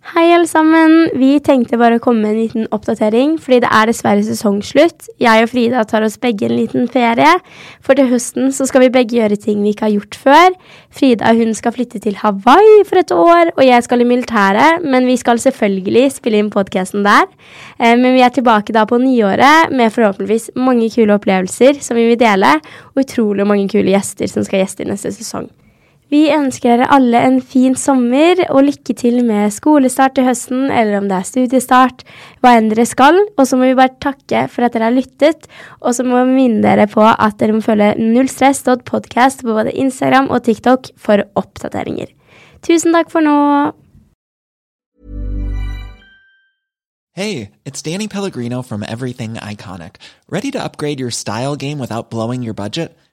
Hei alle sammen. Vi tenkte bare å komme med en liten oppdatering, fordi det er dessverre sesongslutt. Jeg og Frida tar oss begge en liten ferie, for til høsten så skal vi begge gjøre ting vi ikke har gjort før. Frida hun skal flytte til Hawaii for et år, og jeg skal i militæret, men vi skal selvfølgelig spille inn podkasten der. Eh, men vi er tilbake da på nyåret med forhåpentligvis mange kule opplevelser som vi vil dele, og utrolig mange kule gjester som skal gjeste i neste sesong. Vi ønsker dere alle en fin sommer og lykke til med skolestart til høsten, eller om det er studiestart, hva enn dere skal. Og så må vi bare takke for at dere har lyttet, og så må vi minne dere på at dere må følge nullstress.podcast på både Instagram og TikTok for oppdateringer. Tusen takk for nå. Hey, it's Danny Pellegrino from Everything Iconic. Ready to upgrade your style game without blowing your budget?